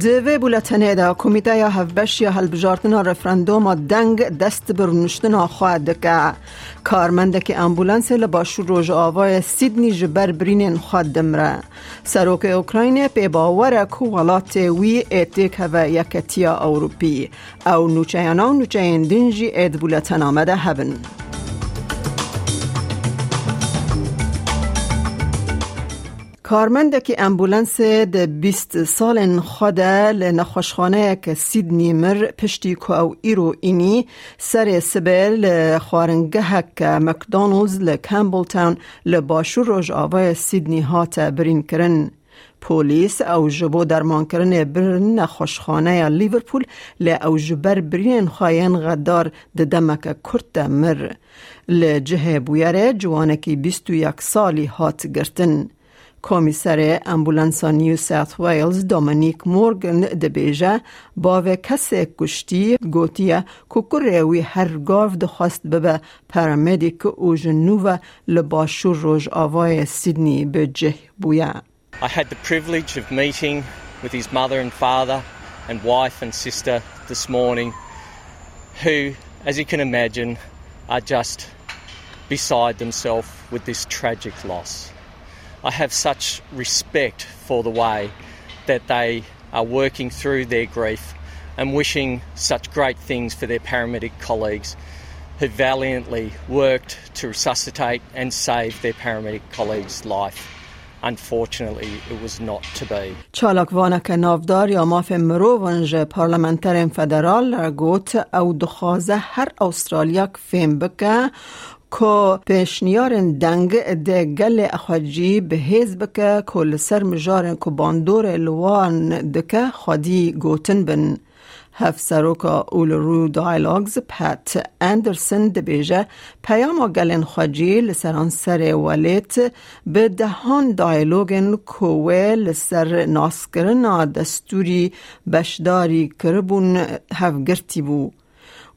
دوی بولتنه دا کمیته یا هفبش یا هلبجارتنا رفرندوم دنگ دست برنشتنا خواهد که کارمنده که امبولانس لباشو روژ آوای سیدنی جبر برینین خواهد دمره سروک اوکراین پی باوره که ولات وی ایتیک هوا یکتیا اوروپی او نوچه و نوچه دنجی اید بولتن آمده هبن کارمند که امبولانس ده 20 سال خود لنخوشخانه که سیدنی مر پشتی که او ایرو اینی سر سبل خوارنگه که مکدونالدز لکمبل تاون لباشور روش آوای سیدنی هات برین کرن. پولیس او جبو درمان کرن برن نخوشخانه لیورپول ل او جبر برین خواین غدار ده دمک کرد مر لجه بویره جوانکی 21 سالی هات گرتن. کمیسر امبولانس نیو ساوت ویلز دومینیک مورگن دبیجه باوه کسی کشتی گوتیه که روی هر گاو دخواست ببه پرامدیک او جنوب لباشور روژ آوای سیدنی به جه بویه I had the privilege of meeting with his mother and father and wife and sister this morning who, as you can imagine, are just beside themselves with this tragic loss. I have such respect for the way that they are working through their grief and wishing such great things for their paramedic colleagues who valiantly worked to resuscitate and save their paramedic colleague's life. Unfortunately, it was not to be. چالاک وانک نافدار یا ماف مروونج پارلمنتر فدرال گوت او دخوازه هر استرالیا فیم بکه که پیشنیارن دنگ ده گل اخواجی به حزب که کل سر مجارن که باندور لوان دکه خودی گوتن بن. هف سروکا رو دایلوگز پت اندرسن دبیجه. پیام گلن خواجی لسران سر ولیت به دهان دایلوگن کوه لسر ناسکرنا دستوری بشداری کربون هفگرتی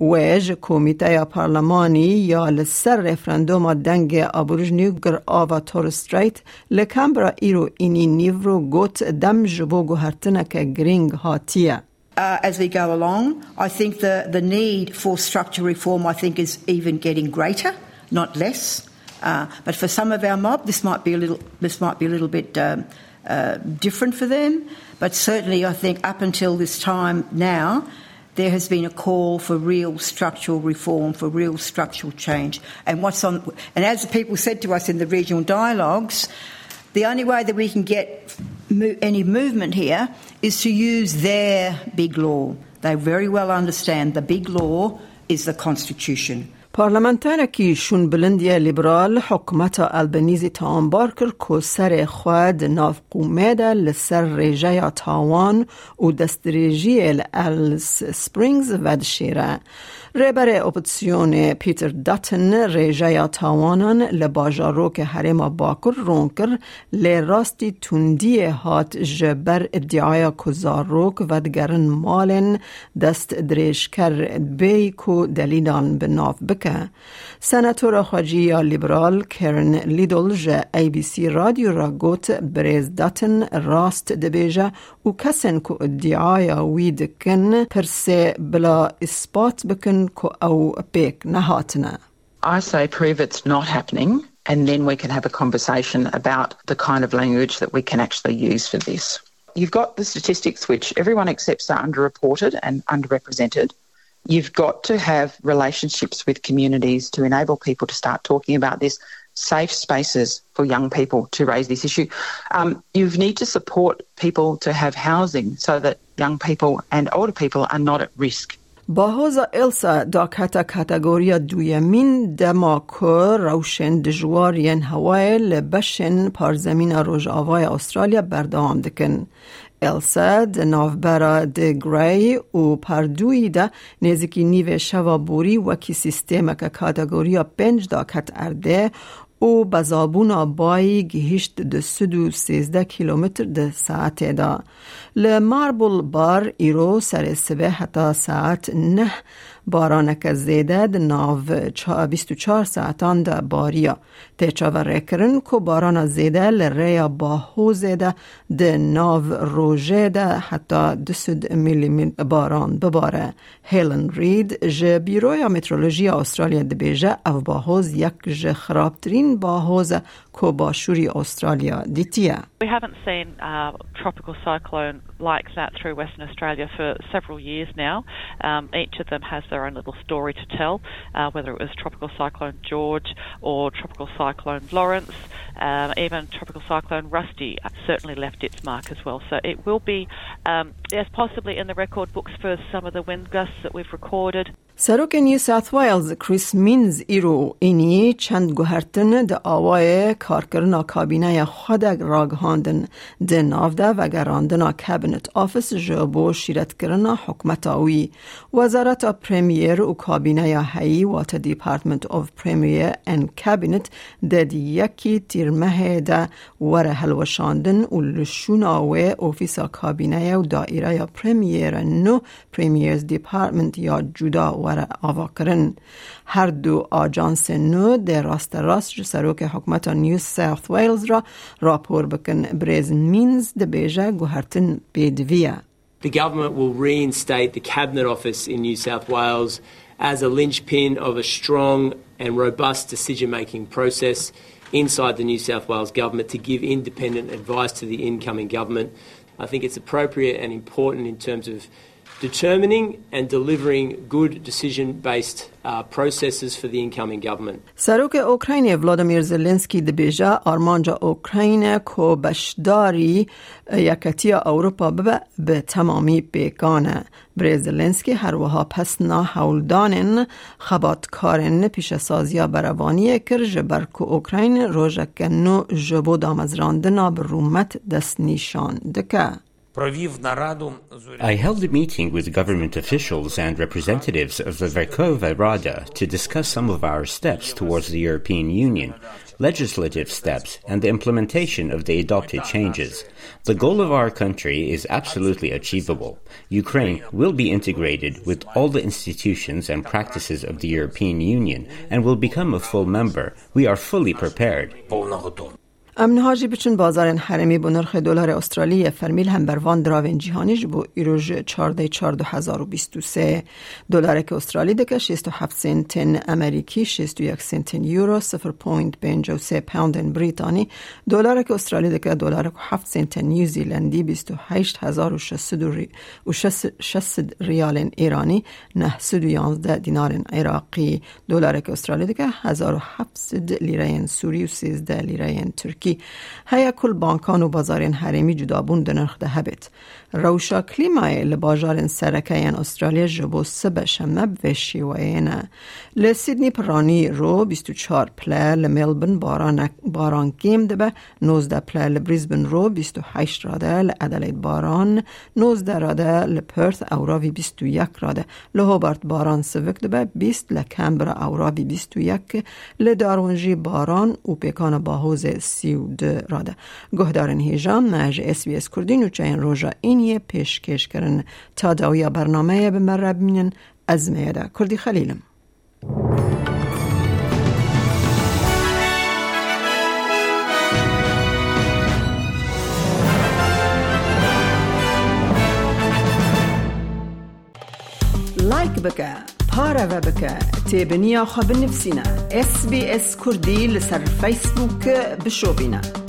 بو ویج کمیته پارلمانی یا لسر رفرندوم دنگ آبروژنیو گر آوا تورستریت لکمبرا ایرو اینی نیورو گوت دم جبو گوهرتنک گرینگ هاتیه Uh, as we go along, I think the, the need for structural reform, I think, is even getting greater, not less. Uh, but for some of our mob, this might be a little, this might be a little bit um, uh, different for them. But certainly, I think up until this time now, there has been a call for real structural reform, for real structural change. And what's on, and as the people said to us in the regional dialogues, the only way that we can get any movement here is to use their big law. They very well understand the big law is the Constitution. پارلمانترکی شون بلندی لیبرال حکومت البنیزی تانبار کرد که سر خود ناف قومه لسر ریجه یا تاوان و دستریجی الالس سپرینگز ودشیره. ریبر اپوزیسیون پیتر داتن ریجه یا تاوانان لباجارو که حریم باکر رون کر لی راستی تندی هات جبر ادعای کزاروک و دگرن مالن دست دریش کر بی کو دلیلان بناف بکه. خواجی یا لیبرال کرن لیدل جه ای بی سی رادیو را گوت بریز داتن راست دبیجه و کسن کو ادعای وید کن پرسه بلا اثبات بکن I say prove it's not happening and then we can have a conversation about the kind of language that we can actually use for this. You've got the statistics which everyone accepts are underreported and underrepresented. You've got to have relationships with communities to enable people to start talking about this, safe spaces for young people to raise this issue. Um, you need to support people to have housing so that young people and older people are not at risk. با هوزا ایلسا دا کتا کتگوریا دویمین دماکو روشن دجوارین هوای لبشن پارزمین روژ آوای استرالیا بردام دکن. ایلسا د نافبرا د گری و پردوی ده نزیکی نیو شوا بوری وکی سیستم که کاتگوریا پنج دا کت ارده او بزابون بای گهشت ده سدو سیزده کیلومتر ده ساعت دا لماربل بار ایرو سر سبه حتا ساعت نه بارانک زیده ده ناو 24 ساعتان ده باریا. تیچا و ریکرن که باران زیده لریا باهو زیده ده ناو روژه ده حتی دسد میلی باران بباره. هیلن رید جه بیروی مترولوژی استرالیا بیجه او باهوز یک جه خرابترین باهوز Kobashuri, Australia, Ditya. We haven't seen a tropical cyclone like that through Western Australia for several years now. Um, each of them has their own little story to tell, uh, whether it was Tropical Cyclone George or Tropical Cyclone Lawrence, um, even Tropical Cyclone Rusty certainly left its mark as well. So it will be, um, yes, possibly in the record books for some of the wind gusts that we've recorded. سروک نیو ساوت ویلز کریس مینز ایرو اینی چند گوهرتن ده آوای کارکرنا کابینه خود راگهاندن ده نافده و گراندنا کابینت آفیس جبو شیرت کرنا حکمت آوی وزارت پریمیر و کابینه هایی و تا دیپارتمنت آف پریمیر ان کابینت ده دی یکی تیرمه ده وره هلوشاندن و لشون آوه اوفیسا کابینه و دائره پریمیر نو پریمیرز دیپارتمنت یا جدا وره آوا کرن هر دو آجانس نو در راست راست سروک حکمت نیو ساوت ویلز را راپور بکن بریز مینز ده بیجه گوهرتن بیدویه The government will reinstate the Cabinet Office in New South Wales as a linchpin of a strong and robust decision making process inside the New South Wales government to give independent advice to the incoming government. I think it's appropriate and important in terms of determining and delivering good decision based uh, processes for the incoming government. سروک اوکراین ولادیمیر زلنسکی دبیجا آرمانجا اوکراین کو بشداری یکتی اروپا به به تمامی بیگانه بری زلنسکی هر وها پس نا حولدانن خباتکارن پیش سازیا بروانی کر جبر کو اوکراین روژک نو جبو دامزراندنا برومت دست نیشان دکه I held a meeting with government officials and representatives of the Verkova Rada to discuss some of our steps towards the European Union, legislative steps, and the implementation of the adopted changes. The goal of our country is absolutely achievable. Ukraine will be integrated with all the institutions and practices of the European Union and will become a full member. We are fully prepared. امن هاجی بچن بازار حرمی بو نرخ دلار استرالی فرمیل هم بروان دراوین جهانیش بو ایروژ 14 14023 دلار که استرالی دکه 67 سنت امریکی 61 سنت یورو 0.53 پوند بریتانی. دلار که استرالی دکه دلار 7 سنت نیوزیلندی 28600 ریال ایرانی 911 دینار عراقی. دلار که استرالی دکه 1700 لیره سوری و 13 لیره ترکی. کی هیا کل بانکان و بازارین حریمی جدا بوند نرخ ده هبید. روشا کلیمای لباجارین سرکین استرالیا جبو سبه شمه بوشی و اینه. لسیدنی پرانی رو 24 پله لملبن باران, باران گیم ده به 19 پله لبریزبن رو 28 راده لعدلید باران 19 راده لپرث اوراوی 21 راده لهوبارت باران سوک ده 20 لکمبر اوراوی 21 لدارونجی باران و پیکان باهوز سی د راده گهدارن هیجان نج اس بی اس کردین و چاین روژا این یه پیشکش کرن تا داویا برنامه به من رب مینن از میاده کردی خلیلم لایک بکه پارە بە بکە تێبنییا خە بنفسینە SسBS کوردی لەسەر فیسبووکە بشۆبینە.